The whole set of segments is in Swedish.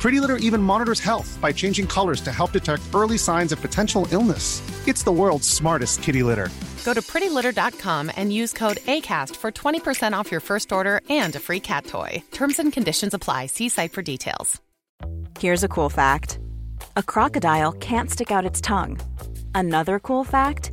Pretty Litter even monitors health by changing colors to help detect early signs of potential illness. It's the world's smartest kitty litter. Go to prettylitter.com and use code ACAST for 20% off your first order and a free cat toy. Terms and conditions apply. See site for details. Here's a cool fact a crocodile can't stick out its tongue. Another cool fact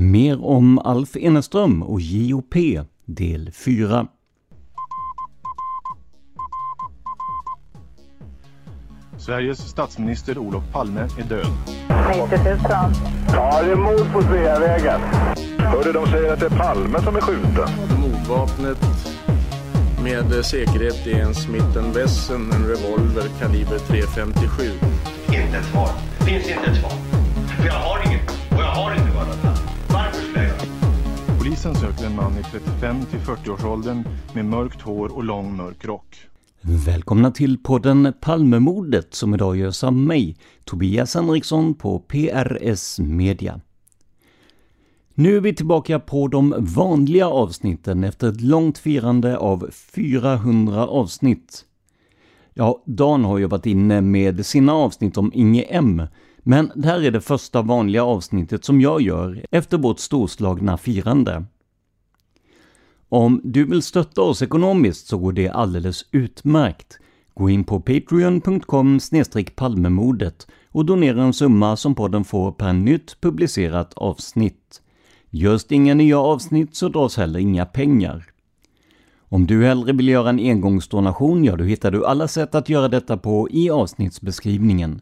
Mer om Alf Eneström och JOP, del 4. Sveriges statsminister Olof Palme är död. 90 000. Ja, det är mord på Sveavägen. Hörde de säger att det är Palme som är skjuten. Mordvapnet med säkerhet är en Smith Wesson, en revolver kaliber .357. Inte ett svar. Finns inte ett svar. För jag har Polisen söker en man i 35 till 40-årsåldern med mörkt hår och lång mörk rock. Välkomna till podden Palmemordet som idag görs av mig, Tobias Henriksson på PRS Media. Nu är vi tillbaka på de vanliga avsnitten efter ett långt firande av 400 avsnitt. Ja, Dan har ju varit inne med sina avsnitt om Inge M, men det här är det första vanliga avsnittet som jag gör efter vårt storslagna firande. Om du vill stötta oss ekonomiskt så går det alldeles utmärkt. Gå in på patreon.com palmemordet och donera en summa som podden får per nytt publicerat avsnitt. Görs det inga nya avsnitt så dras heller inga pengar. Om du hellre vill göra en engångsdonation, ja då hittar du alla sätt att göra detta på i avsnittsbeskrivningen.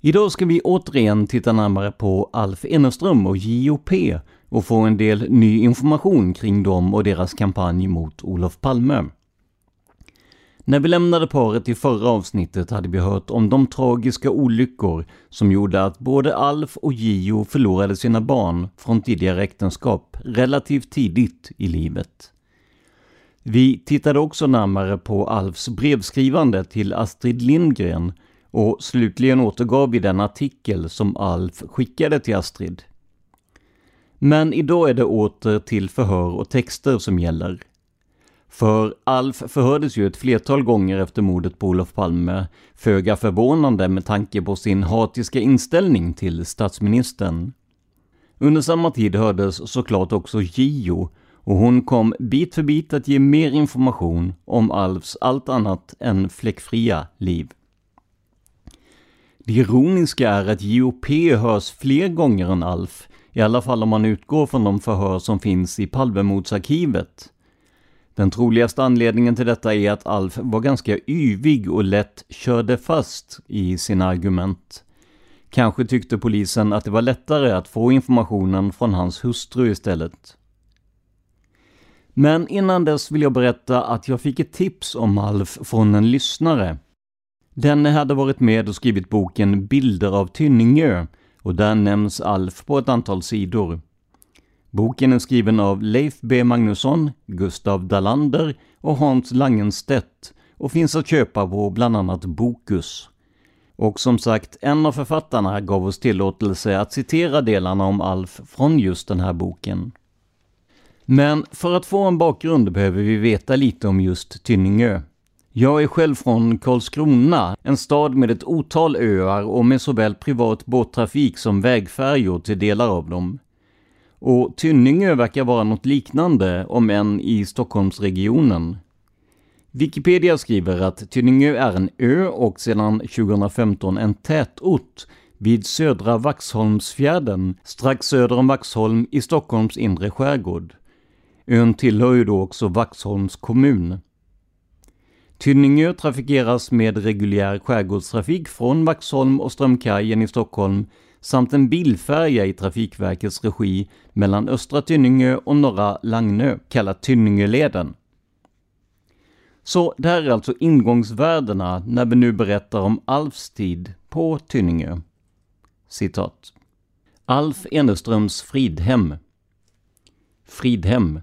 Idag ska vi återigen titta närmare på Alf Enerström och JOP och få en del ny information kring dem och deras kampanj mot Olof Palme. När vi lämnade paret i förra avsnittet hade vi hört om de tragiska olyckor som gjorde att både Alf och Gio förlorade sina barn från tidigare äktenskap relativt tidigt i livet. Vi tittade också närmare på Alfs brevskrivande till Astrid Lindgren och slutligen återgav vi den artikel som Alf skickade till Astrid. Men idag är det åter till förhör och texter som gäller. För Alf förhördes ju ett flertal gånger efter mordet på Olof Palme, föga förvånande med tanke på sin hatiska inställning till statsministern. Under samma tid hördes såklart också Gio och hon kom bit för bit att ge mer information om Alfs allt annat än fläckfria liv. Det ironiska är att JOP hörs fler gånger än Alf, i alla fall om man utgår från de förhör som finns i Palmemordsarkivet. Den troligaste anledningen till detta är att Alf var ganska yvig och lätt körde fast i sina argument. Kanske tyckte polisen att det var lättare att få informationen från hans hustru istället. Men innan dess vill jag berätta att jag fick ett tips om Alf från en lyssnare. Denne hade varit med och skrivit boken Bilder av Tynningö och där nämns Alf på ett antal sidor. Boken är skriven av Leif B Magnusson, Gustav Dalander och Hans Langenstedt och finns att köpa på bland annat Bokus. Och som sagt, en av författarna gav oss tillåtelse att citera delarna om Alf från just den här boken. Men för att få en bakgrund behöver vi veta lite om just Tynningö. Jag är själv från Karlskrona, en stad med ett otal öar och med såväl privat båttrafik som vägfärjor till delar av dem. Och Tynningö verkar vara något liknande, om än i Stockholmsregionen. Wikipedia skriver att Tynningö är en ö och sedan 2015 en tätort vid södra Vaxholmsfjärden, strax söder om Vaxholm i Stockholms inre skärgård. Ön tillhör ju då också Vaxholms kommun. Tynningö trafikeras med reguljär skärgårdstrafik från Vaxholm och Strömkajen i Stockholm samt en bilfärja i Trafikverkets regi mellan Östra Tynningö och Norra Lagnö, kallad Tynningöleden. Så det här är alltså ingångsvärdena när vi nu berättar om Alfs tid på Tynningö. Citat. Alf Eneströms Fridhem Fridhem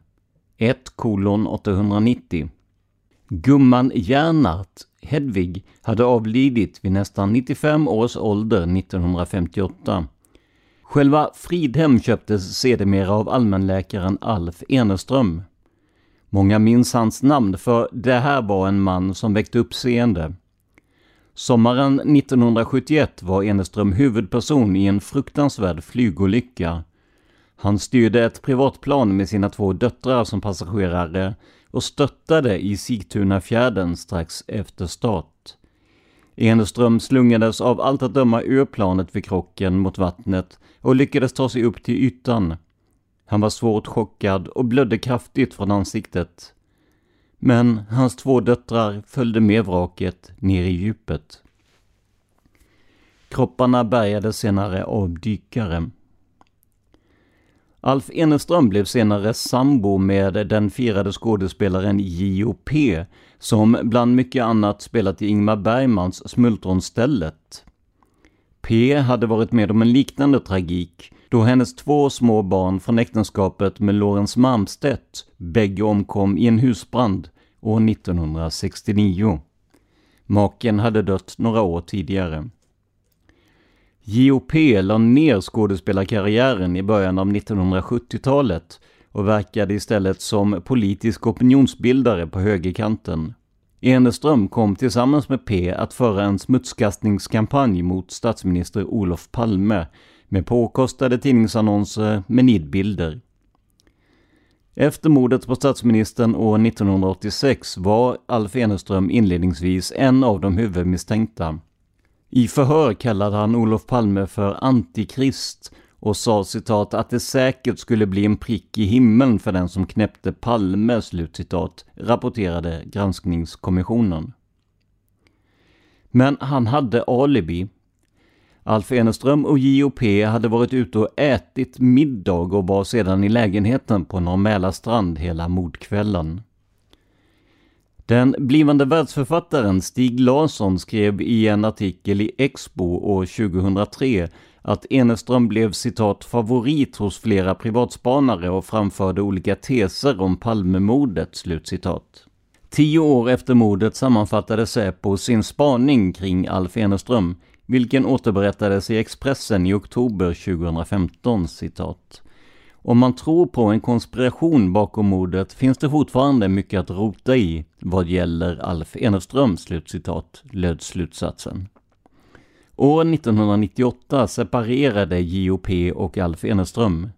1 890 Gumman Järnart, Hedvig, hade avlidit vid nästan 95 års ålder 1958. Själva Fridhem köptes sedermera av allmänläkaren Alf Eneström. Många minns hans namn för det här var en man som väckte uppseende. Sommaren 1971 var Eneström huvudperson i en fruktansvärd flygolycka. Han styrde ett privatplan med sina två döttrar som passagerare och störtade i Sigtunafjärden strax efter start. Eneström slungades av allt att döma ur planet vid krocken mot vattnet och lyckades ta sig upp till ytan. Han var svårt chockad och blödde kraftigt från ansiktet. Men hans två döttrar följde med vraket ner i djupet. Kropparna bärgades senare av dykare. Alf Eneström blev senare sambo med den firade skådespelaren J.O.P. som bland mycket annat spelat i Ingmar Bergmans Smultronstället. P hade varit med om en liknande tragik då hennes två små barn från äktenskapet med Lorentz Malmstedt bägge omkom i en husbrand år 1969. Maken hade dött några år tidigare. J.O.P. la ner skådespelarkarriären i början av 1970-talet och verkade istället som politisk opinionsbildare på högerkanten. Eneström kom tillsammans med P att föra en smutskastningskampanj mot statsminister Olof Palme med påkostade tidningsannonser med nidbilder. Efter mordet på statsministern år 1986 var Alf Eneström inledningsvis en av de huvudmisstänkta. I förhör kallade han Olof Palme för antikrist och sa citat att det säkert skulle bli en prick i himlen för den som knäppte Palme, slutcitat, rapporterade granskningskommissionen. Men han hade alibi. Alf Eneström och J.O.P. hade varit ute och ätit middag och var sedan i lägenheten på Norr strand hela mordkvällen. Den blivande världsförfattaren Stig Larsson skrev i en artikel i Expo år 2003 att Eneström blev citat favorit hos flera privatspanare och framförde olika teser om Palmemordet, slutcitat. Tio år efter mordet sammanfattade Säpo sin spaning kring Alf Eneström, vilken återberättades i Expressen i oktober 2015, citat. Om man tror på en konspiration bakom mordet finns det fortfarande mycket att rota i vad gäller Alf Eneström, slutcitat, löd slutsatsen. År 1998 separerade J.O.P. och Alf Eneström.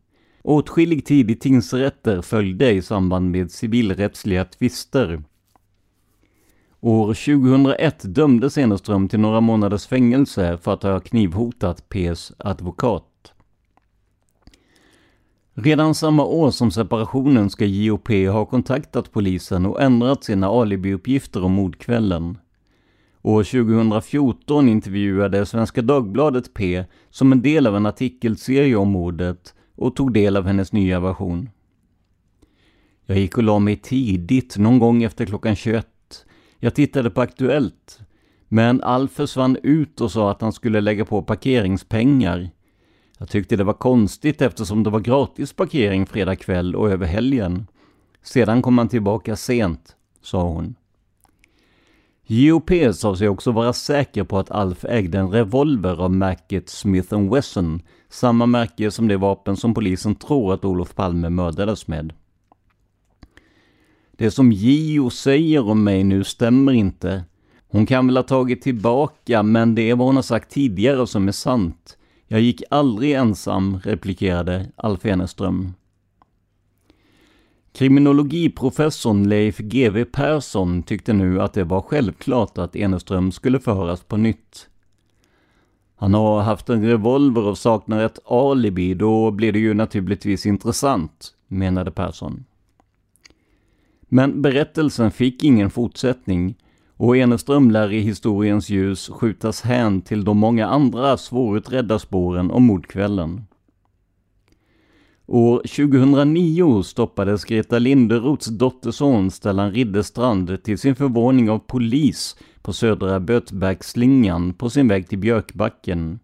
Åtskillig tid i tingsrätter följde i samband med civilrättsliga tvister. År 2001 dömdes Eneström till några månaders fängelse för att ha knivhotat P.s advokat. Redan samma år som separationen ska JOP ha kontaktat polisen och ändrat sina alibiuppgifter om mordkvällen. År 2014 intervjuade Svenska Dagbladet P som en del av en artikelserie om mordet och tog del av hennes nya version. Jag gick och la mig tidigt, någon gång efter klockan 21. Jag tittade på Aktuellt. Men Alf försvann ut och sa att han skulle lägga på parkeringspengar. Jag tyckte det var konstigt eftersom det var gratis parkering fredag kväll och över helgen. Sedan kom han tillbaka sent, sa hon. JOP sa sig också vara säker på att Alf ägde en revolver av märket Smith Wesson, samma märke som det vapen som polisen tror att Olof Palme mördades med. Det som Gio säger om mig nu stämmer inte. Hon kan väl ha tagit tillbaka, men det är vad hon har sagt tidigare som är sant. Jag gick aldrig ensam, replikerade Alf Eneström. Kriminologiprofessorn Leif GW Persson tyckte nu att det var självklart att Eneström skulle förhöras på nytt. Han har haft en revolver och saknar ett alibi, då blir det ju naturligtvis intressant, menade Persson. Men berättelsen fick ingen fortsättning och Eneström lär i historiens ljus skjutas hän till de många andra svårutredda spåren om mordkvällen. År 2009 stoppades Greta Linderoths dotterson Stellan Ridderstrand till sin förvåning av polis på södra Bötbergsslingan på sin väg till Björkbacken.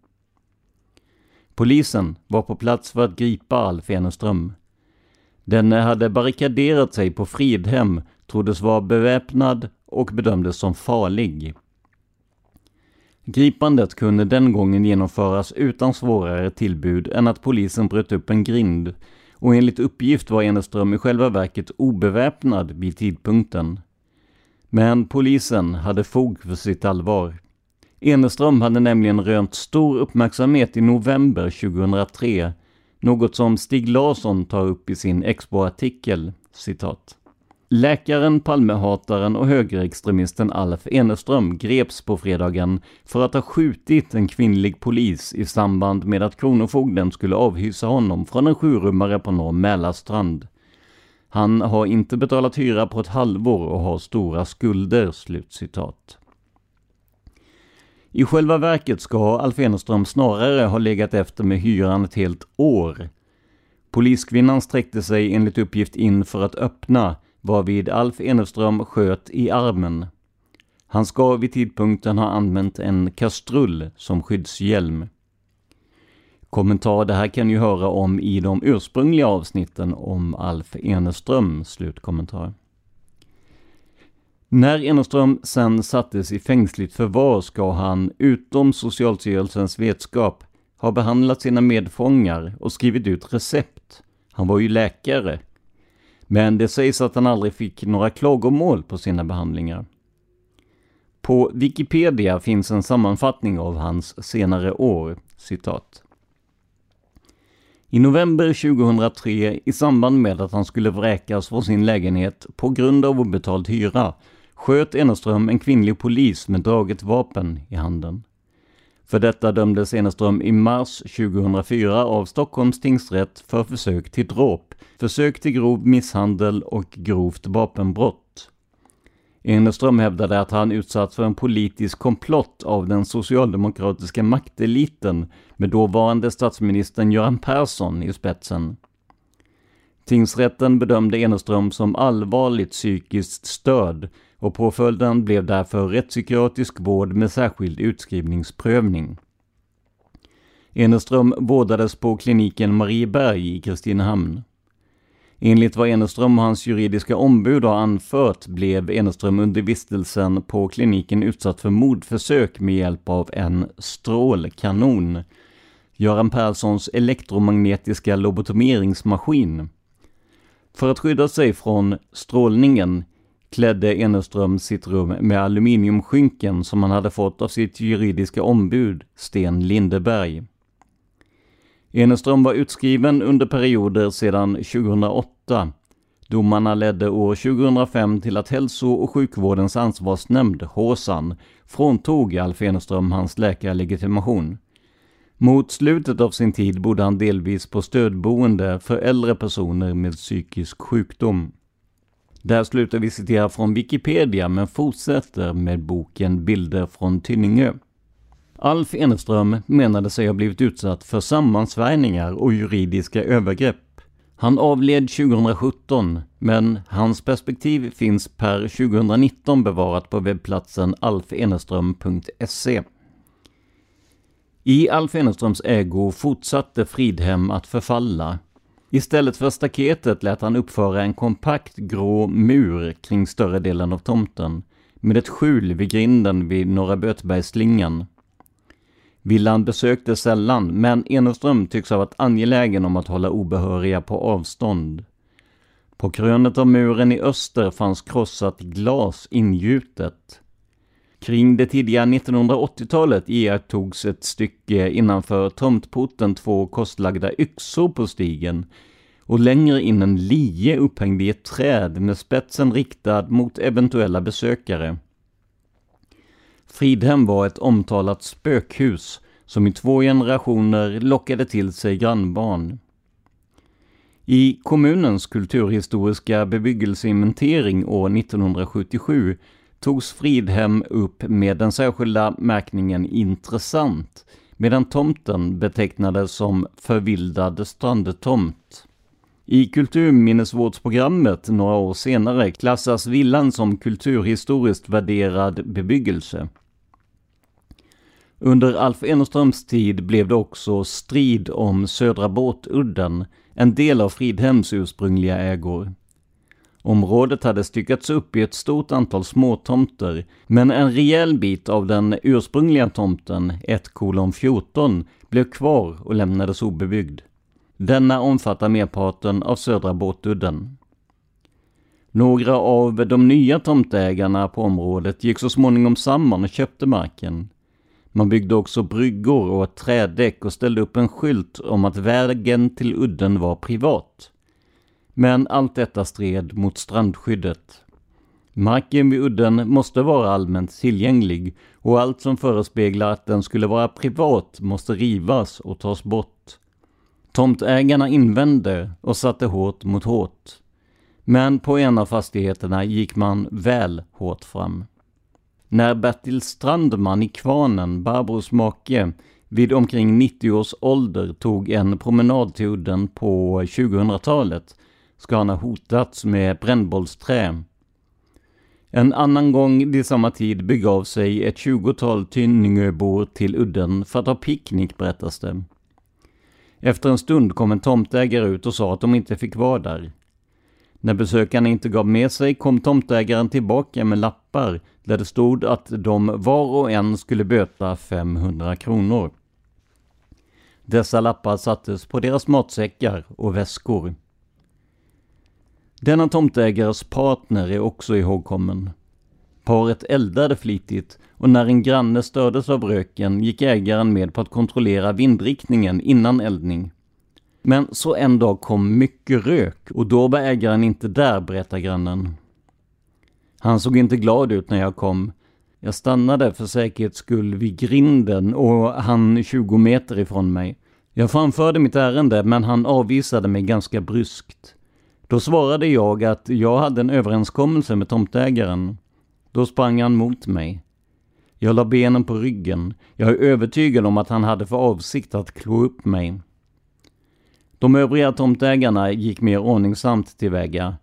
Polisen var på plats för att gripa Alf Eneström. Denne hade barrikaderat sig på Fridhem, troddes vara beväpnad och bedömdes som farlig. Gripandet kunde den gången genomföras utan svårare tillbud än att polisen bröt upp en grind och enligt uppgift var Eneström i själva verket obeväpnad vid tidpunkten. Men polisen hade fog för sitt allvar. Eneström hade nämligen rönt stor uppmärksamhet i november 2003, något som Stig Larsson tar upp i sin Expo-artikel, citat. Läkaren, Palmehataren och högerextremisten Alf Eneström greps på fredagen för att ha skjutit en kvinnlig polis i samband med att Kronofogden skulle avhysa honom från en sjurummare på Norr Mälarstrand. Han har inte betalat hyra på ett halvår och har stora skulder.” Slutcitat. I själva verket ska Alf Eneström snarare ha legat efter med hyran ett helt år. Poliskvinnan sträckte sig enligt uppgift in för att öppna varvid Alf Eneström sköt i armen. Han ska vid tidpunkten ha använt en kastrull som skyddshjälm. Kommentar det här kan ni höra om i de ursprungliga avsnitten om Alf Eneström. Slutkommentar. När Eneström sen sattes i fängsligt förvar ska han, utom Socialstyrelsens vetskap, ha behandlat sina medfångar och skrivit ut recept. Han var ju läkare men det sägs att han aldrig fick några klagomål på sina behandlingar. På Wikipedia finns en sammanfattning av hans senare år, citat. I november 2003, i samband med att han skulle vräkas från sin lägenhet på grund av obetald hyra, sköt Eneström en kvinnlig polis med draget vapen i handen. För detta dömdes Eneström i mars 2004 av Stockholms tingsrätt för försök till dråp, försök till grov misshandel och grovt vapenbrott. Eneström hävdade att han utsatts för en politisk komplott av den socialdemokratiska makteliten med dåvarande statsministern Göran Persson i spetsen. Tingsrätten bedömde Eneström som allvarligt psykiskt störd och påföljden blev därför rättspsykiatrisk vård med särskild utskrivningsprövning. Eneström vårdades på kliniken Marieberg i Kristinehamn. Enligt vad Eneström och hans juridiska ombud har anfört blev Eneström under vistelsen på kliniken utsatt för mordförsök med hjälp av en strålkanon, Göran Perssons elektromagnetiska lobotomeringsmaskin. För att skydda sig från strålningen klädde Eneström sitt rum med aluminiumskynken som han hade fått av sitt juridiska ombud Sten Lindeberg. Eneström var utskriven under perioder sedan 2008. Domarna ledde år 2005 till att Hälso och sjukvårdens ansvarsnämnd, HSAN, fråntog Alf Eneström hans läkarlegitimation. Mot slutet av sin tid bodde han delvis på stödboende för äldre personer med psykisk sjukdom. Där slutar vi citera från Wikipedia men fortsätter med boken Bilder från Tynningö. Alf Eneström menade sig ha blivit utsatt för sammansvärjningar och juridiska övergrepp. Han avled 2017, men hans perspektiv finns per 2019 bevarat på webbplatsen alfeneström.se. I Alf Eneströms ägo fortsatte Fridhem att förfalla Istället för staketet lät han uppföra en kompakt grå mur kring större delen av tomten, med ett skjul vid grinden vid Norra Bötbergsslingan. Villan besöktes sällan, men Eneström tycks ha varit angelägen om att hålla obehöriga på avstånd. På krönet av muren i öster fanns krossat glas ingjutet. Kring det tidiga 1980-talet iakttogs ett stycke innanför tomtporten två kostlagda yxor på stigen och längre in en lie upphängd i ett träd med spetsen riktad mot eventuella besökare. Fridhem var ett omtalat spökhus som i två generationer lockade till sig grannbarn. I kommunens kulturhistoriska bebyggelseinventering år 1977 togs Fridhem upp med den särskilda märkningen intressant, medan tomten betecknades som förvildad strandtomt. I kulturminnesvårdsprogrammet några år senare klassas villan som kulturhistoriskt värderad bebyggelse. Under Alf Enerströms tid blev det också strid om Södra Båtudden, en del av Fridhems ursprungliga ägor. Området hade styckats upp i ett stort antal småtomter, men en rejäl bit av den ursprungliga tomten, 1 14, blev kvar och lämnades obebyggd. Denna omfattar merparten av Södra Båtudden. Några av de nya tomtägarna på området gick så småningom samman och köpte marken. Man byggde också bryggor och ett trädäck och ställde upp en skylt om att vägen till udden var privat. Men allt detta stred mot strandskyddet. Marken vid udden måste vara allmänt tillgänglig och allt som förespeglar att den skulle vara privat måste rivas och tas bort. Tomtägarna invände och satte hårt mot hårt. Men på en av fastigheterna gick man väl hårt fram. När Bertil Strandman i Kvarnen, Barbros make, vid omkring 90 års ålder tog en promenad till udden på 2000-talet ska han ha hotats med brännbollsträ. En annan gång vid samma tid begav sig ett tjugotal Tynningöbor till udden för att ha picknick berättas det. Efter en stund kom en tomtägare ut och sa att de inte fick vara där. När besökarna inte gav med sig kom tomtägaren tillbaka med lappar där det stod att de var och en skulle böta 500 kronor. Dessa lappar sattes på deras matsäckar och väskor. Denna tomtägares partner är också ihågkommen. Paret eldade flitigt och när en granne stördes av röken gick ägaren med på att kontrollera vindriktningen innan eldning. Men så en dag kom mycket rök och då var ägaren inte där, berättar grannen. Han såg inte glad ut när jag kom. Jag stannade för säkerhets skull vid grinden och han 20 meter ifrån mig. Jag framförde mitt ärende men han avvisade mig ganska bryskt. Då svarade jag att jag hade en överenskommelse med tomtägaren. Då sprang han mot mig. Jag la benen på ryggen. Jag är övertygad om att han hade för avsikt att klå upp mig. De övriga tomtägarna gick mer ordningsamt tillväga.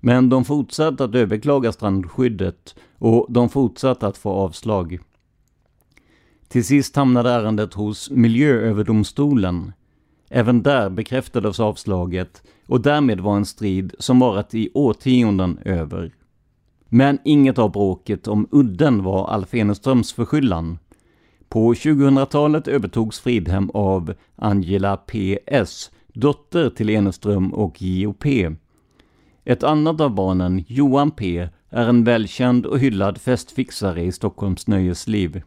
Men de fortsatte att överklaga strandskyddet och de fortsatte att få avslag. Till sist hamnade ärendet hos Miljööverdomstolen. Även där bekräftades avslaget och därmed var en strid som varat i årtionden över. Men inget av bråket om udden var Alf Eneströms förskyllan. På 2000-talet övertogs Fridhem av Angela P.S dotter till Eneström och J.O.P. Ett annat av barnen, Johan P, är en välkänd och hyllad festfixare i Stockholms nöjesliv.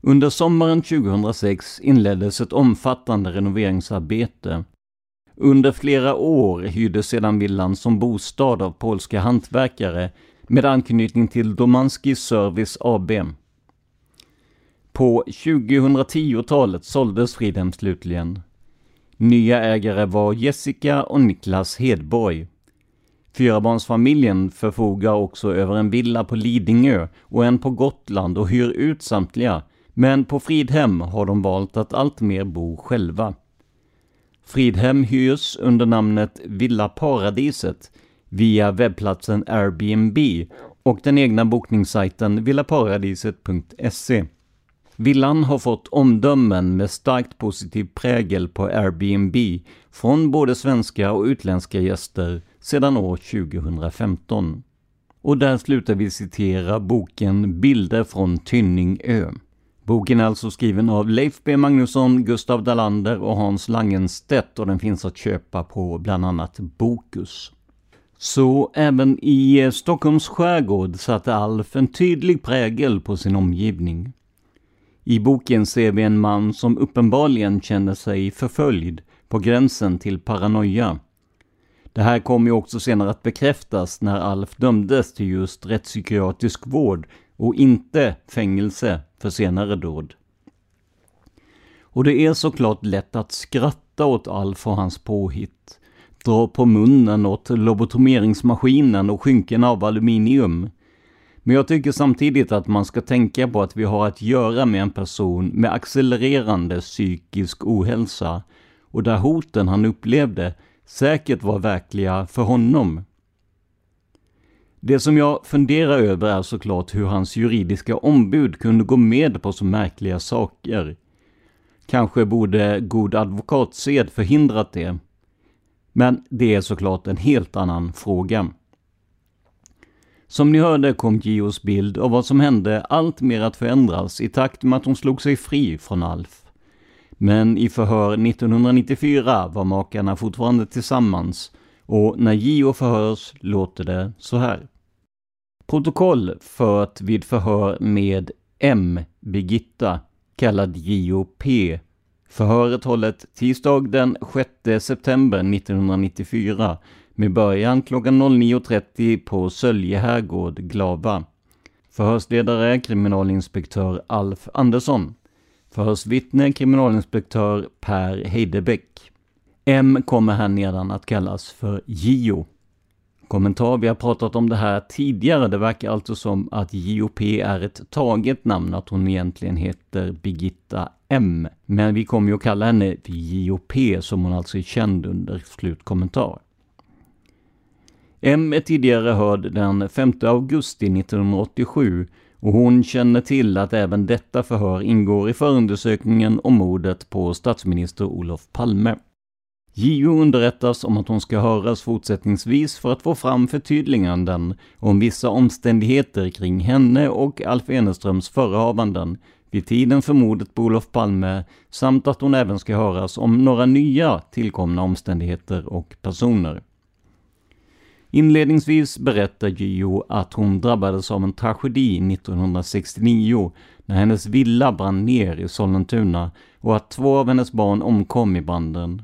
Under sommaren 2006 inleddes ett omfattande renoveringsarbete. Under flera år hyrdes sedan villan som bostad av polska hantverkare med anknytning till Domanski Service AB. På 2010-talet såldes Fridhem slutligen. Nya ägare var Jessica och Niklas Hedborg. Fyrabarnsfamiljen förfogar också över en villa på Lidingö och en på Gotland och hyr ut samtliga, men på Fridhem har de valt att alltmer bo själva. Fridhem hyrs under namnet Villa Paradiset via webbplatsen Airbnb och den egna bokningssajten villaparadiset.se. Villan har fått omdömen med starkt positiv prägel på Airbnb från både svenska och utländska gäster sedan år 2015. Och där slutar vi citera boken Bilder från Tynningö. Boken är alltså skriven av Leif B Magnusson, Gustav Dalander och Hans Langenstedt och den finns att köpa på bland annat Bokus. Så även i eh, Stockholms skärgård satte Alf en tydlig prägel på sin omgivning. I boken ser vi en man som uppenbarligen känner sig förföljd på gränsen till paranoia. Det här kom ju också senare att bekräftas när Alf dömdes till just rättspsykiatrisk vård och inte fängelse för senare dåd. Och det är såklart lätt att skratta åt Alf och hans påhitt. Dra på munnen åt lobotomeringsmaskinen och skynken av aluminium. Men jag tycker samtidigt att man ska tänka på att vi har att göra med en person med accelererande psykisk ohälsa och där hoten han upplevde säkert var verkliga för honom. Det som jag funderar över är såklart hur hans juridiska ombud kunde gå med på så märkliga saker. Kanske borde god advokatsed förhindrat det. Men det är såklart en helt annan fråga. Som ni hörde kom Gios bild av vad som hände allt mer att förändras i takt med att hon slog sig fri från Alf. Men i förhör 1994 var makarna fortfarande tillsammans och när Gio förhörs låter det så här. Protokoll fört vid förhör med M. Birgitta, kallad JOP. P. Förhöret hållet tisdag den 6 september 1994 med början klockan 09.30 på Sölje herrgård, Glava. Förhörsledare kriminalinspektör Alf Andersson. Förhörsvittne kriminalinspektör Per Heidebäck. M kommer här nedan att kallas för Gio. Kommentar, vi har pratat om det här tidigare. Det verkar alltså som att JOP är ett taget namn, att hon egentligen heter Birgitta M. Men vi kommer ju att kalla henne för JOP, som hon alltså är känd under slutkommentar. M är tidigare hörd den 5 augusti 1987 och hon känner till att även detta förhör ingår i förundersökningen om mordet på statsminister Olof Palme. JO underrättas om att hon ska höras fortsättningsvis för att få fram förtydliganden om vissa omständigheter kring henne och Alf Eneströms förehavanden vid tiden för mordet på Olof Palme samt att hon även ska höras om några nya tillkomna omständigheter och personer. Inledningsvis berättar Gio att hon drabbades av en tragedi 1969 när hennes villa brann ner i Sollentuna och att två av hennes barn omkom i branden.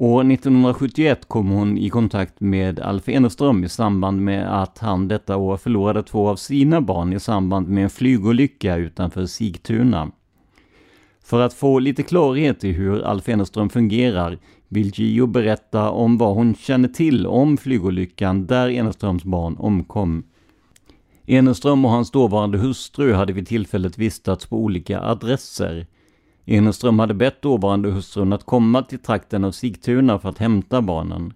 År 1971 kom hon i kontakt med Alf Eneström i samband med att han detta år förlorade två av sina barn i samband med en flygolycka utanför Sigtuna. För att få lite klarhet i hur Alf Eneström fungerar vill Gio berätta om vad hon känner till om flygolyckan där Eneströms barn omkom. Eneström och hans dåvarande hustru hade vid tillfället vistats på olika adresser. Eneström hade bett dåvarande hustrun att komma till trakten av Sigtuna för att hämta barnen.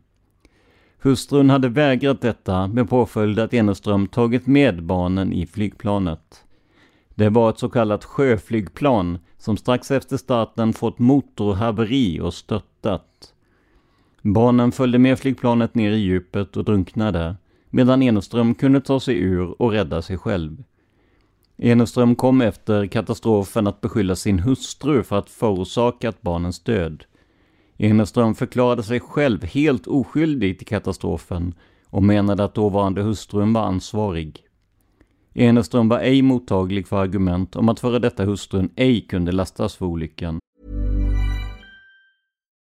Hustrun hade vägrat detta med påföljd att Eneström tagit med barnen i flygplanet. Det var ett så kallat sjöflygplan som strax efter starten fått motorhaveri och störtat. Barnen följde med flygplanet ner i djupet och drunknade, medan Eneström kunde ta sig ur och rädda sig själv. Eneström kom efter katastrofen att beskylla sin hustru för att förorsakat barnens död. Eneström förklarade sig själv helt oskyldig till katastrofen och menade att dåvarande hustrun var ansvarig. Eneström var ej mottaglig för argument om att före detta hustrun ej kunde lastas för olyckan.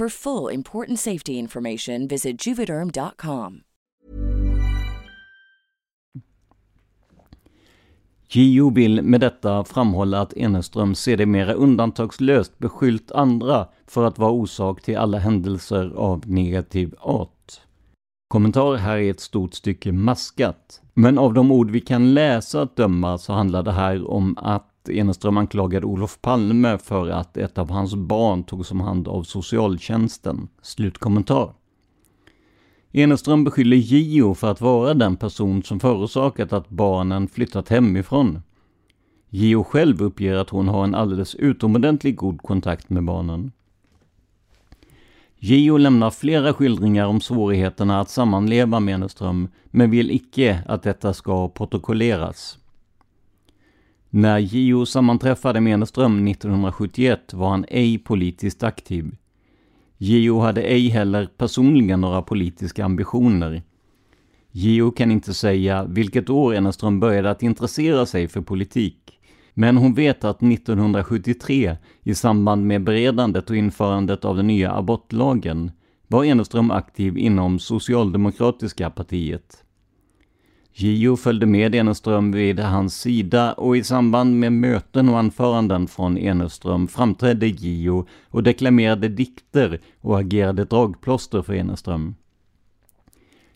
For full important safety information, visit juvederm.com. JO vill med detta framhålla att Eneström ser det mera undantagslöst beskyllt andra för att vara orsak till alla händelser av negativ art. Kommentar här är ett stort stycke maskat. Men av de ord vi kan läsa att döma så handlar det här om att Eneström anklagade Olof Palme för att ett av hans barn togs om hand av socialtjänsten. Slutkommentar. Eneström beskyller Gio för att vara den person som förorsakat att barnen flyttat hemifrån. Gio själv uppger att hon har en alldeles utomordentligt god kontakt med barnen. Gio lämnar flera skildringar om svårigheterna att sammanleva med Eneström, men vill icke att detta ska protokolleras. När Gio sammanträffade med Eneström 1971 var han ej politiskt aktiv. Gio hade ej heller personligen några politiska ambitioner. Gio kan inte säga vilket år Eneström började att intressera sig för politik. Men hon vet att 1973, i samband med beredandet och införandet av den nya abortlagen, var Eneström aktiv inom Socialdemokratiska partiet. Gio följde med Eneström vid hans sida och i samband med möten och anföranden från Eneström framträdde Gio och deklamerade dikter och agerade dragplåster för Eneström.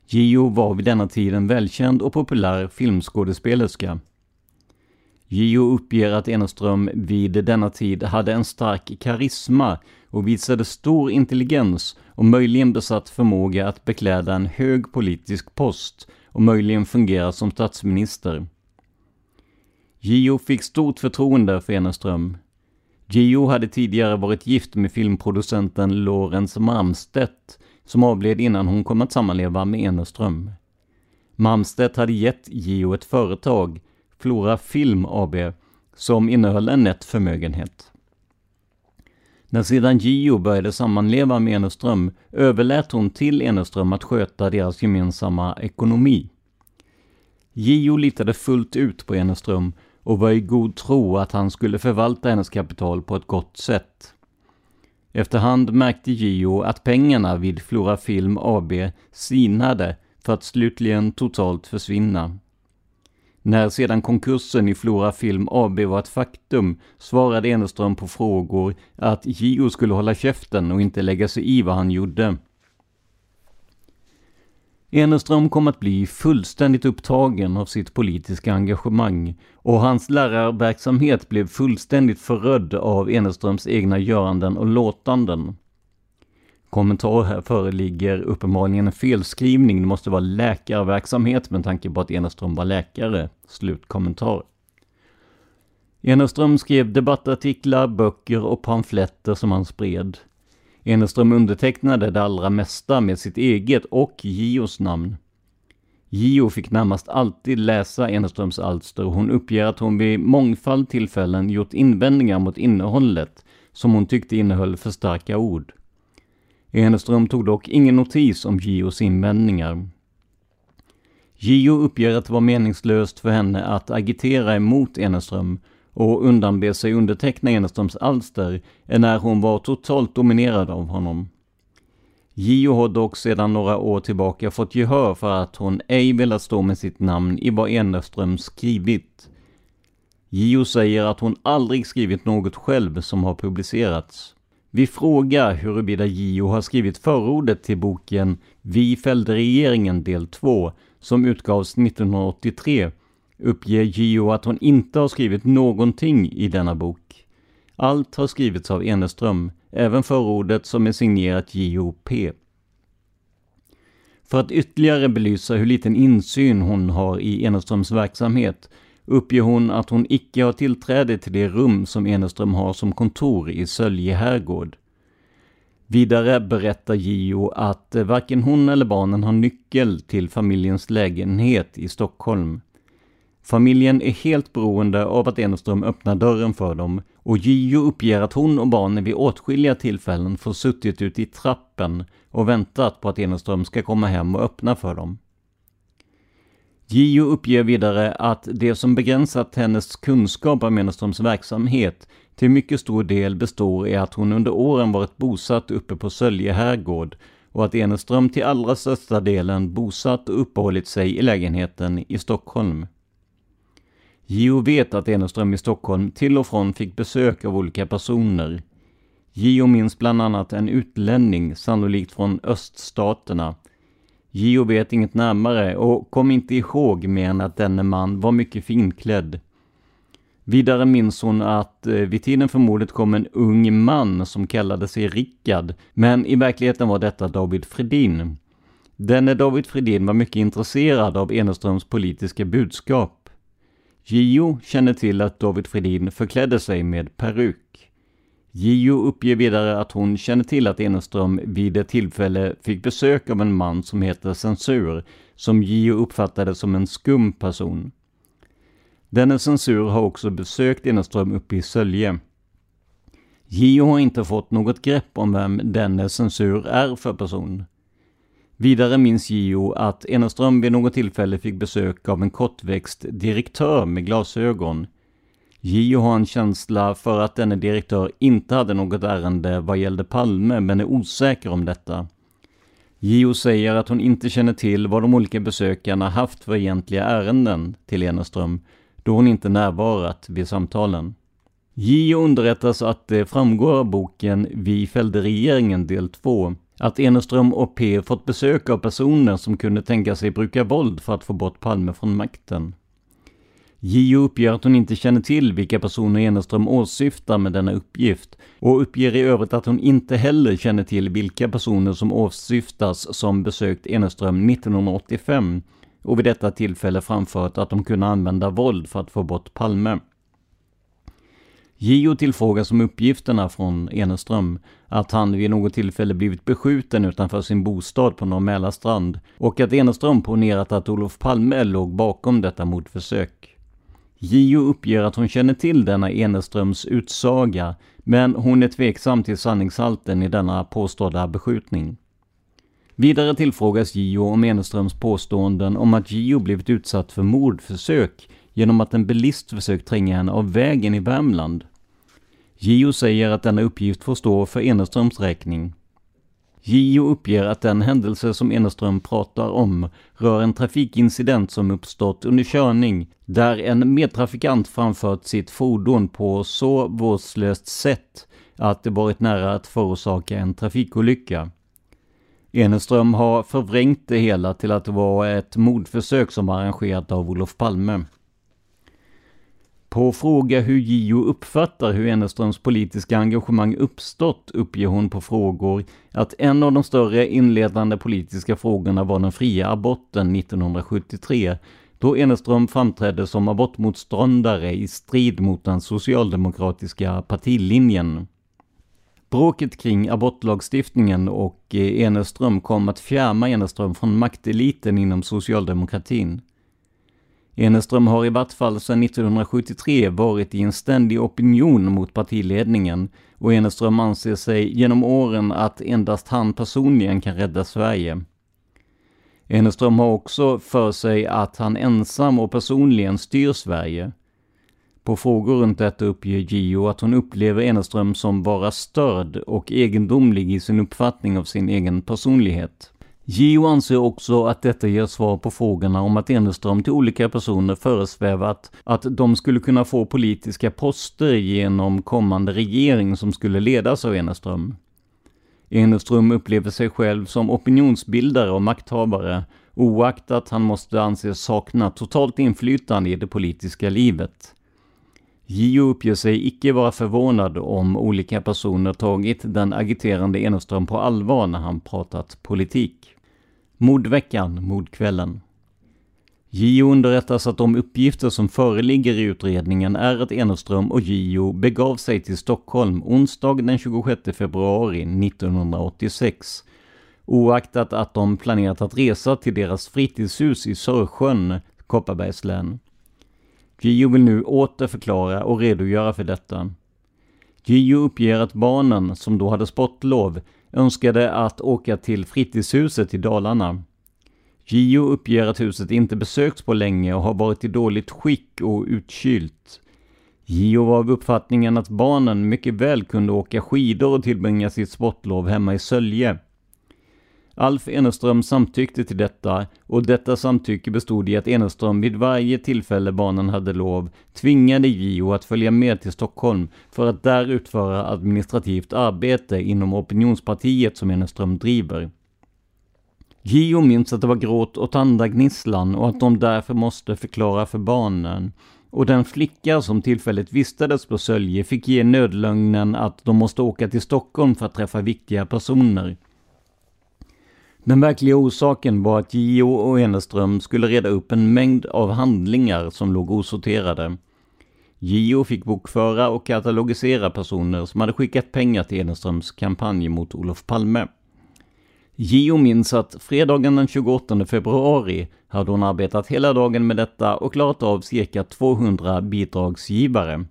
Gio var vid denna tid en välkänd och populär filmskådespelerska. Gio uppger att Eneström vid denna tid hade en stark karisma och visade stor intelligens och möjligen besatt förmåga att bekläda en hög politisk post och möjligen fungera som statsminister. Gio fick stort förtroende för Eneström. Gio hade tidigare varit gift med filmproducenten Lorenz Malmstedt som avled innan hon kom att sammanleva med Eneström. Malmstedt hade gett Gio ett företag, Flora Film AB, som innehöll en nätt förmögenhet. När sedan Gio började sammanleva med Eneström överlät hon till Eneström att sköta deras gemensamma ekonomi. Gio litade fullt ut på Eneström och var i god tro att han skulle förvalta hennes kapital på ett gott sätt. Efterhand märkte Gio att pengarna vid Flora Film AB sinade för att slutligen totalt försvinna. När sedan konkursen i Flora Film AB var ett faktum svarade Eneström på frågor att Gio skulle hålla käften och inte lägga sig i vad han gjorde. Eneström kom att bli fullständigt upptagen av sitt politiska engagemang och hans lärarverksamhet blev fullständigt förödd av Eneströms egna göranden och låtanden. Kommentar här föreligger uppenbarligen en felskrivning. Det måste vara läkarverksamhet med tanke på att Eneström var läkare. Slutkommentar. Eneström skrev debattartiklar, böcker och pamfletter som han spred. Eneström undertecknade det allra mesta med sitt eget och Gios namn. Gio fick närmast alltid läsa Eneströms alster och hon uppger att hon vid mångfald tillfällen gjort invändningar mot innehållet som hon tyckte innehöll för starka ord. Eneström tog dock ingen notis om Gios invändningar. Gio uppger att det var meningslöst för henne att agitera emot Eneström och undanbe sig underteckna Eneströms alster när hon var totalt dominerad av honom. Gio har dock sedan några år tillbaka fått gehör för att hon ej velat stå med sitt namn i vad Eneström skrivit. Gio säger att hon aldrig skrivit något själv som har publicerats. Vi frågar huruvida Gio har skrivit förordet till boken Vi fällde regeringen del 2 som utgavs 1983 uppger Gio att hon inte har skrivit någonting i denna bok. Allt har skrivits av Eneström, även förordet som är signerat Gio P. För att ytterligare belysa hur liten insyn hon har i Eneströms verksamhet uppger hon att hon icke har tillträde till det rum som Eneström har som kontor i Sölje herrgård. Vidare berättar Gio att eh, varken hon eller barnen har nyckel till familjens lägenhet i Stockholm. Familjen är helt beroende av att Eneström öppnar dörren för dem och Gio uppger att hon och barnen vid åtskilliga tillfällen får suttit ute i trappen och väntat på att Eneström ska komma hem och öppna för dem. Gio uppger vidare att det som begränsat hennes kunskap om Eneströms verksamhet till mycket stor del består i att hon under åren varit bosatt uppe på Sölje herrgård och att Eneström till allra största delen bosatt och uppehållit sig i lägenheten i Stockholm. Gio vet att Eneström i Stockholm till och från fick besök av olika personer. Gio minns bland annat en utlänning, sannolikt från öststaterna. Gio vet inget närmare och kom inte ihåg mer än att denne man var mycket finklädd. Vidare minns hon att eh, vid tiden för mordet kom en ung man som kallade sig Rickard, men i verkligheten var detta David Fredin. Denne David Fredin var mycket intresserad av Eneströms politiska budskap. Gio känner till att David Fredin förklädde sig med peruk. Gio uppger vidare att hon känner till att Eneström vid ett tillfälle fick besök av en man som heter Censur, som Gio uppfattade som en skum person. Denne censur har också besökt Eneström uppe i Sölje. Gio har inte fått något grepp om vem denne censur är för person. Vidare minns Gio att Eneström vid något tillfälle fick besök av en kortväxt direktör med glasögon. Gio har en känsla för att denne direktör inte hade något ärende vad gällde Palme, men är osäker om detta. Gio säger att hon inte känner till vad de olika besökarna haft för egentliga ärenden till Eneström, då hon inte närvarat vid samtalen. Gio underrättas att det framgår av boken Vi fällde regeringen del 2 att Eneström och P fått besök av personer som kunde tänka sig bruka våld för att få bort Palme från makten. Gio uppger att hon inte känner till vilka personer Eneström åsyftar med denna uppgift och uppger i övrigt att hon inte heller känner till vilka personer som åsyftas som besökt Eneström 1985 och vid detta tillfälle framfört att de kunde använda våld för att få bort Palme. Gio tillfrågas om uppgifterna från Eneström, att han vid något tillfälle blivit beskjuten utanför sin bostad på Norr Mälarstrand och att Eneström ponerat att Olof Palme låg bakom detta mordförsök. Gio uppger att hon känner till denna Eneströms utsaga, men hon är tveksam till sanningshalten i denna påstådda beskjutning. Vidare tillfrågas Gio om Eneströms påståenden om att Gio blivit utsatt för mordförsök genom att en bilist försökt tränga henne av vägen i Värmland. Gio säger att denna uppgift får stå för Eneströms räkning. Gio uppger att den händelse som Eneström pratar om rör en trafikincident som uppstått under körning där en medtrafikant framfört sitt fordon på så vårdslöst sätt att det varit nära att förorsaka en trafikolycka. Eneström har förvrängt det hela till att det var ett mordförsök som var arrangerat av Olof Palme. På fråga hur Gio uppfattar hur Eneströms politiska engagemang uppstått uppger hon på frågor att en av de större inledande politiska frågorna var den fria aborten 1973 då Eneström framträdde som abortmotståndare i strid mot den socialdemokratiska partilinjen. Bråket kring abortlagstiftningen och eh, Eneström kom att fjärma Eneström från makteliten inom socialdemokratin. Eneström har i vart fall sedan 1973 varit i en ständig opinion mot partiledningen och Eneström anser sig genom åren att endast han personligen kan rädda Sverige. Eneström har också för sig att han ensam och personligen styr Sverige. På frågor runt detta uppger Gio att hon upplever Eneström som vara störd och egendomlig i sin uppfattning av sin egen personlighet. Gio anser också att detta ger svar på frågorna om att Eneström till olika personer föresvävat att de skulle kunna få politiska poster genom kommande regering som skulle ledas av Eneström. Eneström upplever sig själv som opinionsbildare och makthavare, oaktat han måste anses sakna totalt inflytande i det politiska livet. Gio uppger sig icke vara förvånad om olika personer tagit den agiterande Eneström på allvar när han pratat politik. Mordveckan, mordkvällen. JO underrättas att de uppgifter som föreligger i utredningen är att Eneström och JO begav sig till Stockholm onsdag den 26 februari 1986 oaktat att de planerat att resa till deras fritidshus i Sörsjön, Kopparbergs län. JO vill nu åter förklara och redogöra för detta. JO uppger att barnen, som då hade sportlov, önskade att åka till fritidshuset i Dalarna. Gio uppger att huset inte besökts på länge och har varit i dåligt skick och utkylt. Gio var av uppfattningen att barnen mycket väl kunde åka skidor och tillbringa sitt sportlov hemma i Sölje. Alf Eneström samtyckte till detta och detta samtycke bestod i att Eneström vid varje tillfälle barnen hade lov tvingade Gio att följa med till Stockholm för att där utföra administrativt arbete inom opinionspartiet som Eneström driver. Gio minns att det var gråt och tandagnisslan och att de därför måste förklara för barnen. Och den flicka som tillfälligt vistades på Sölje fick ge nödlögnen att de måste åka till Stockholm för att träffa viktiga personer. Den verkliga orsaken var att Gio och Eneström skulle reda upp en mängd av handlingar som låg osorterade. Gio fick bokföra och katalogisera personer som hade skickat pengar till Eneströms kampanj mot Olof Palme. Gio minns att fredagen den 28 februari hade hon arbetat hela dagen med detta och klarat av cirka 200 bidragsgivare.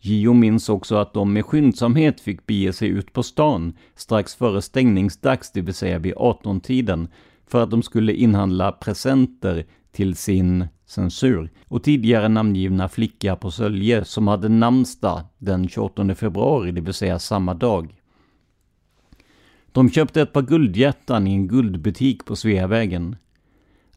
Gio minns också att de med skyndsamhet fick bege sig ut på stan strax före stängningsdags, det vill säga vid 18-tiden, för att de skulle inhandla presenter till sin censur och tidigare namngivna flicka på Sölje som hade namnsdag den 28 februari, det vill säga samma dag. De köpte ett par guldhjärtan i en guldbutik på Sveavägen.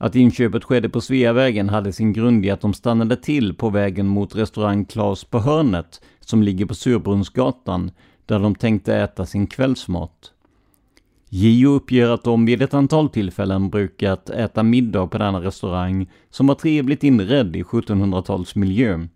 Att inköpet skedde på Sveavägen hade sin grund i att de stannade till på vägen mot restaurang Klas på hörnet som ligger på Surbrunnsgatan där de tänkte äta sin kvällsmat. Gio uppger att de vid ett antal tillfällen brukat äta middag på denna restaurang som var trevligt inredd i 1700-talsmiljö.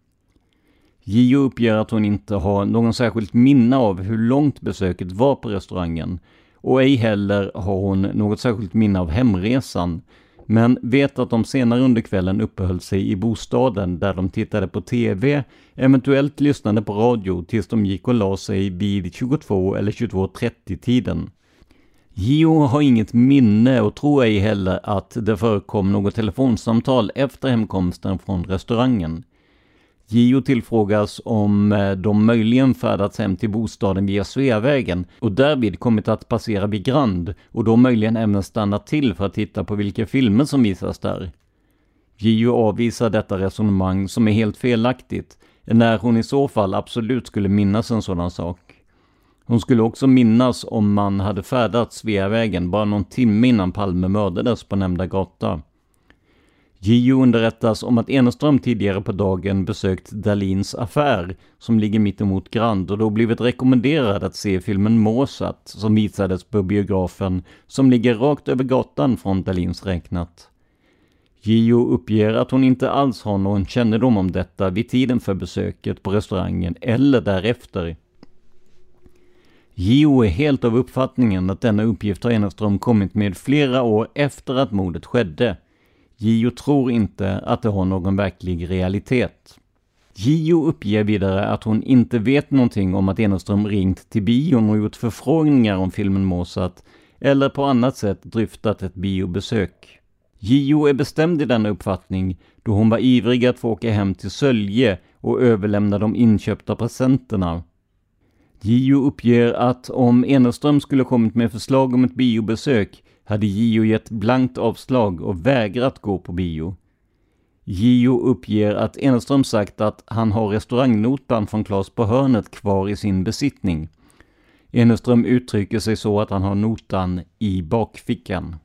Gio uppger att hon inte har någon särskilt minne av hur långt besöket var på restaurangen och ej heller har hon något särskilt minne av hemresan men vet att de senare under kvällen uppehöll sig i bostaden där de tittade på TV, eventuellt lyssnade på radio tills de gick och la sig vid 22 eller 22.30 tiden. Gio har inget minne och tror ej heller att det förekom något telefonsamtal efter hemkomsten från restaurangen. Gio tillfrågas om eh, de möjligen färdats hem till bostaden via Sveavägen och därvid kommit att passera vid Grand och då möjligen även stannat till för att titta på vilka filmer som visas där. Gio avvisar detta resonemang som är helt felaktigt, när hon i så fall absolut skulle minnas en sådan sak. Hon skulle också minnas om man hade färdats Sveavägen bara någon timme innan Palme mördades på nämnda gata. Gio underrättas om att Eneström tidigare på dagen besökt Dalins affär, som ligger mittemot Grand och då blivit rekommenderad att se filmen Mozart, som visades på biografen, som ligger rakt över gatan från Dalins räknat. Gio uppger att hon inte alls har någon kännedom om detta vid tiden för besöket på restaurangen eller därefter. Gio är helt av uppfattningen att denna uppgift har Eneström kommit med flera år efter att mordet skedde. Gio tror inte att det har någon verklig realitet. Gio uppger vidare att hon inte vet någonting om att Eneström ringt till bion och gjort förfrågningar om filmen Mozart eller på annat sätt dryftat ett biobesök. Gio är bestämd i denna uppfattning då hon var ivrig att få åka hem till Sölje och överlämna de inköpta presenterna. Gio uppger att om Eneström skulle kommit med förslag om ett biobesök hade Gio gett blankt avslag och vägrat gå på bio. Gio uppger att Eneström sagt att han har restaurangnotan från Klas på hörnet kvar i sin besittning. Eneström uttrycker sig så att han har notan i bakfickan.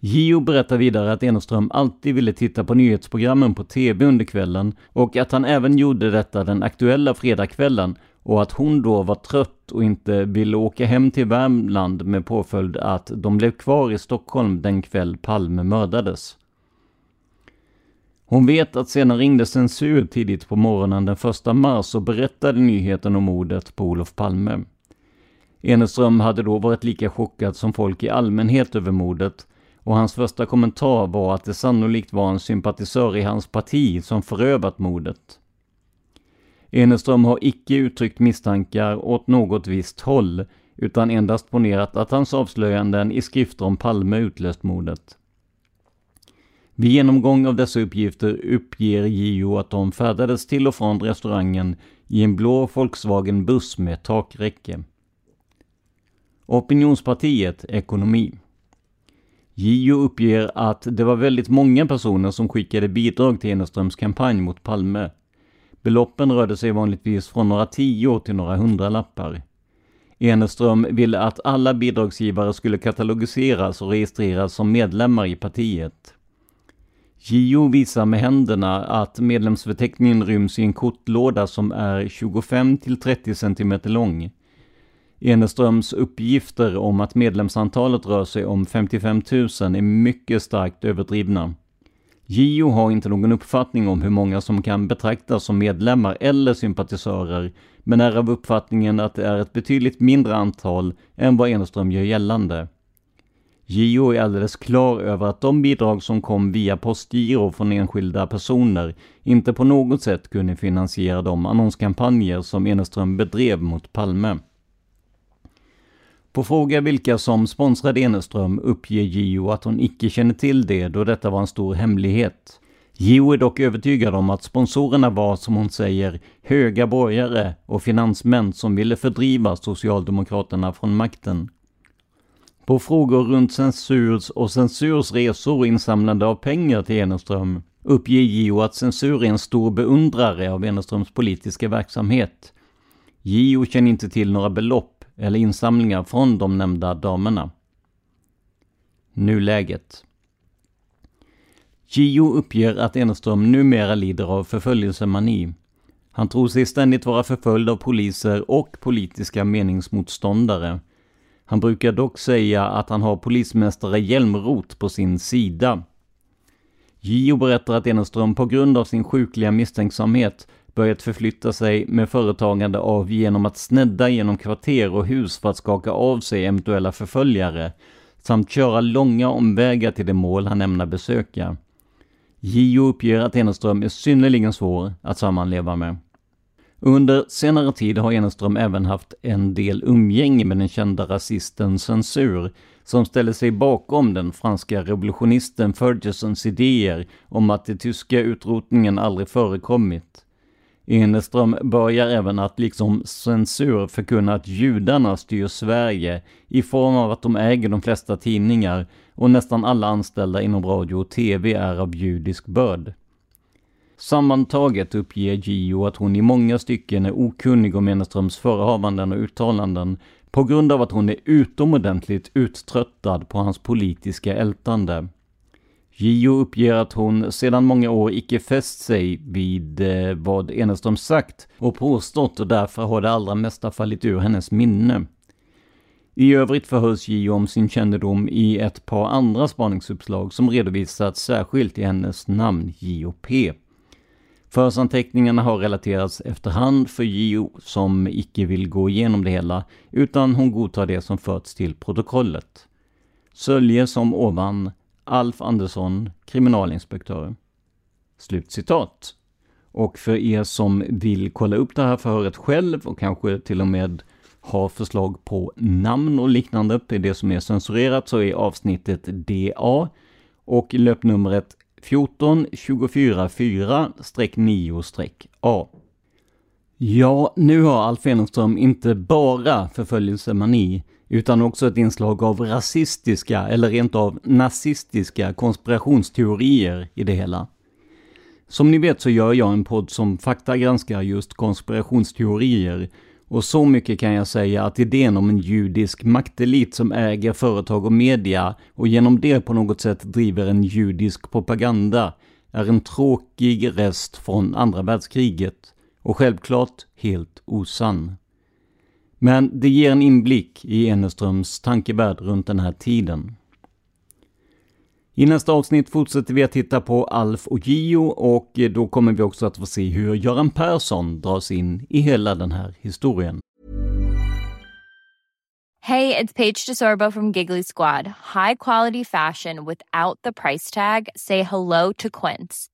Gio berättar vidare att Eneström alltid ville titta på nyhetsprogrammen på TV under kvällen och att han även gjorde detta den aktuella fredagskvällen och att hon då var trött och inte ville åka hem till Värmland med påföljd att de blev kvar i Stockholm den kväll Palme mördades. Hon vet att sedan ringde censur tidigt på morgonen den 1 mars och berättade nyheten om mordet på Olof Palme. Eneström hade då varit lika chockad som folk i allmänhet över mordet och hans första kommentar var att det sannolikt var en sympatisör i hans parti som förövat mordet. Eneström har icke uttryckt misstankar åt något visst håll, utan endast ponerat att hans avslöjanden i skrifter om Palme utlöst mordet. Vid genomgång av dessa uppgifter uppger JO att de färdades till och från restaurangen i en blå Volkswagen-buss med takräcke. Opinionspartiet Ekonomi JO uppger att det var väldigt många personer som skickade bidrag till Eneströms kampanj mot Palme. Beloppen rörde sig vanligtvis från några tio till några hundralappar. Eneström ville att alla bidragsgivare skulle katalogiseras och registreras som medlemmar i partiet. JO visar med händerna att medlemsförteckningen ryms i en kortlåda som är 25 till 30 cm lång. Eneströms uppgifter om att medlemsantalet rör sig om 55 000 är mycket starkt överdrivna. JO har inte någon uppfattning om hur många som kan betraktas som medlemmar eller sympatisörer, men är av uppfattningen att det är ett betydligt mindre antal än vad Eneström gör gällande. JO är alldeles klar över att de bidrag som kom via postgiro från enskilda personer inte på något sätt kunde finansiera de annonskampanjer som Eneström bedrev mot Palme. På fråga vilka som sponsrade Eneström uppger Gio att hon icke känner till det då detta var en stor hemlighet. Gio är dock övertygad om att sponsorerna var, som hon säger, höga borgare och finansmän som ville fördriva Socialdemokraterna från makten. På frågor runt censurs och censurs resor och insamlande av pengar till Eneström uppger Gio att censur är en stor beundrare av Eneströms politiska verksamhet. Gio känner inte till några belopp eller insamlingar från de nämnda damerna. Nuläget. Gio uppger att Eneström numera lider av förföljelsemani. Han tror sig ständigt vara förföljd av poliser och politiska meningsmotståndare. Han brukar dock säga att han har polismästare Hjälmroth på sin sida. Gio berättar att Eneström på grund av sin sjukliga misstänksamhet börjat förflytta sig med företagande av genom att snedda genom kvarter och hus för att skaka av sig eventuella förföljare samt köra långa omvägar till det mål han ämnar besöka. Gio uppger att Eneström är synnerligen svår att sammanleva med. Under senare tid har Eneström även haft en del umgänge med den kända rasisten Censur, som ställer sig bakom den franska revolutionisten Fergusons idéer om att den tyska utrotningen aldrig förekommit. Eneström börjar även att liksom censur förkunna att judarna styr Sverige i form av att de äger de flesta tidningar och nästan alla anställda inom radio och TV är av judisk börd. Sammantaget uppger Gio att hon i många stycken är okunnig om Eneströms förehavanden och uttalanden på grund av att hon är utomordentligt uttröttad på hans politiska ältande. Gio uppger att hon sedan många år icke fäst sig vid eh, vad Eneström sagt och påstått och därför har det allra mesta fallit ur hennes minne. I övrigt förhörs Gio om sin kännedom i ett par andra spaningsuppslag som redovisats särskilt i hennes namn, JOP. Försanteckningarna har relaterats efterhand för Gio som icke vill gå igenom det hela, utan hon godtar det som förts till protokollet. Sölje som ovan, Alf Andersson, kriminalinspektör. Slut citat. Och för er som vill kolla upp det här förhöret själv och kanske till och med har förslag på namn och liknande till det som är censurerat så är avsnittet DA och löpnumret 14 24 4-9-A. Ja, nu har Alf Enström inte bara förföljelsemani utan också ett inslag av rasistiska eller rent av nazistiska konspirationsteorier i det hela. Som ni vet så gör jag en podd som faktagranskar just konspirationsteorier och så mycket kan jag säga att idén om en judisk maktelit som äger företag och media och genom det på något sätt driver en judisk propaganda är en tråkig rest från andra världskriget och självklart helt osann. Men det ger en inblick i Eneströms tankevärld runt den här tiden. I nästa avsnitt fortsätter vi att titta på Alf och Gio och då kommer vi också att få se hur Göran Persson dras in i hela den här historien. Hej, det är Paige DeSorbo från Giggly Squad. High quality fashion without the price tag. Say hello to Quince.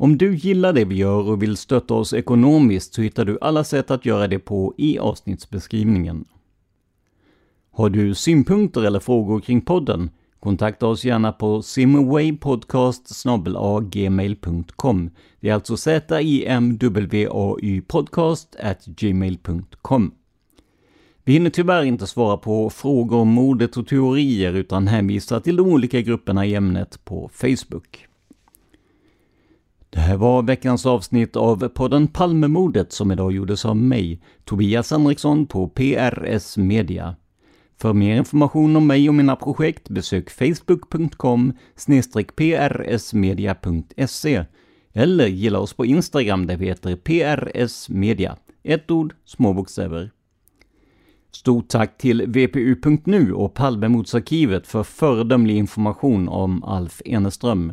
Om du gillar det vi gör och vill stötta oss ekonomiskt så hittar du alla sätt att göra det på i avsnittsbeskrivningen. Har du synpunkter eller frågor kring podden? Kontakta oss gärna på simwaypodcast gmail.com. Det är alltså z-i-m-w-a-y podcast gmail.com. Vi hinner tyvärr inte svara på frågor om mordet och teorier utan hänvisar till de olika grupperna i ämnet på Facebook. Det här var veckans avsnitt av podden Palmemordet som idag gjordes av mig, Tobias Henriksson på PRS Media. För mer information om mig och mina projekt besök facebook.com prsmedia.se eller gilla oss på Instagram där vi heter PRS Media. Ett ord, små bokstäver. Stort tack till VPU.nu och Palmemordsarkivet för föredömlig information om Alf Eneström.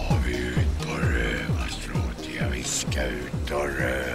Nu ska vi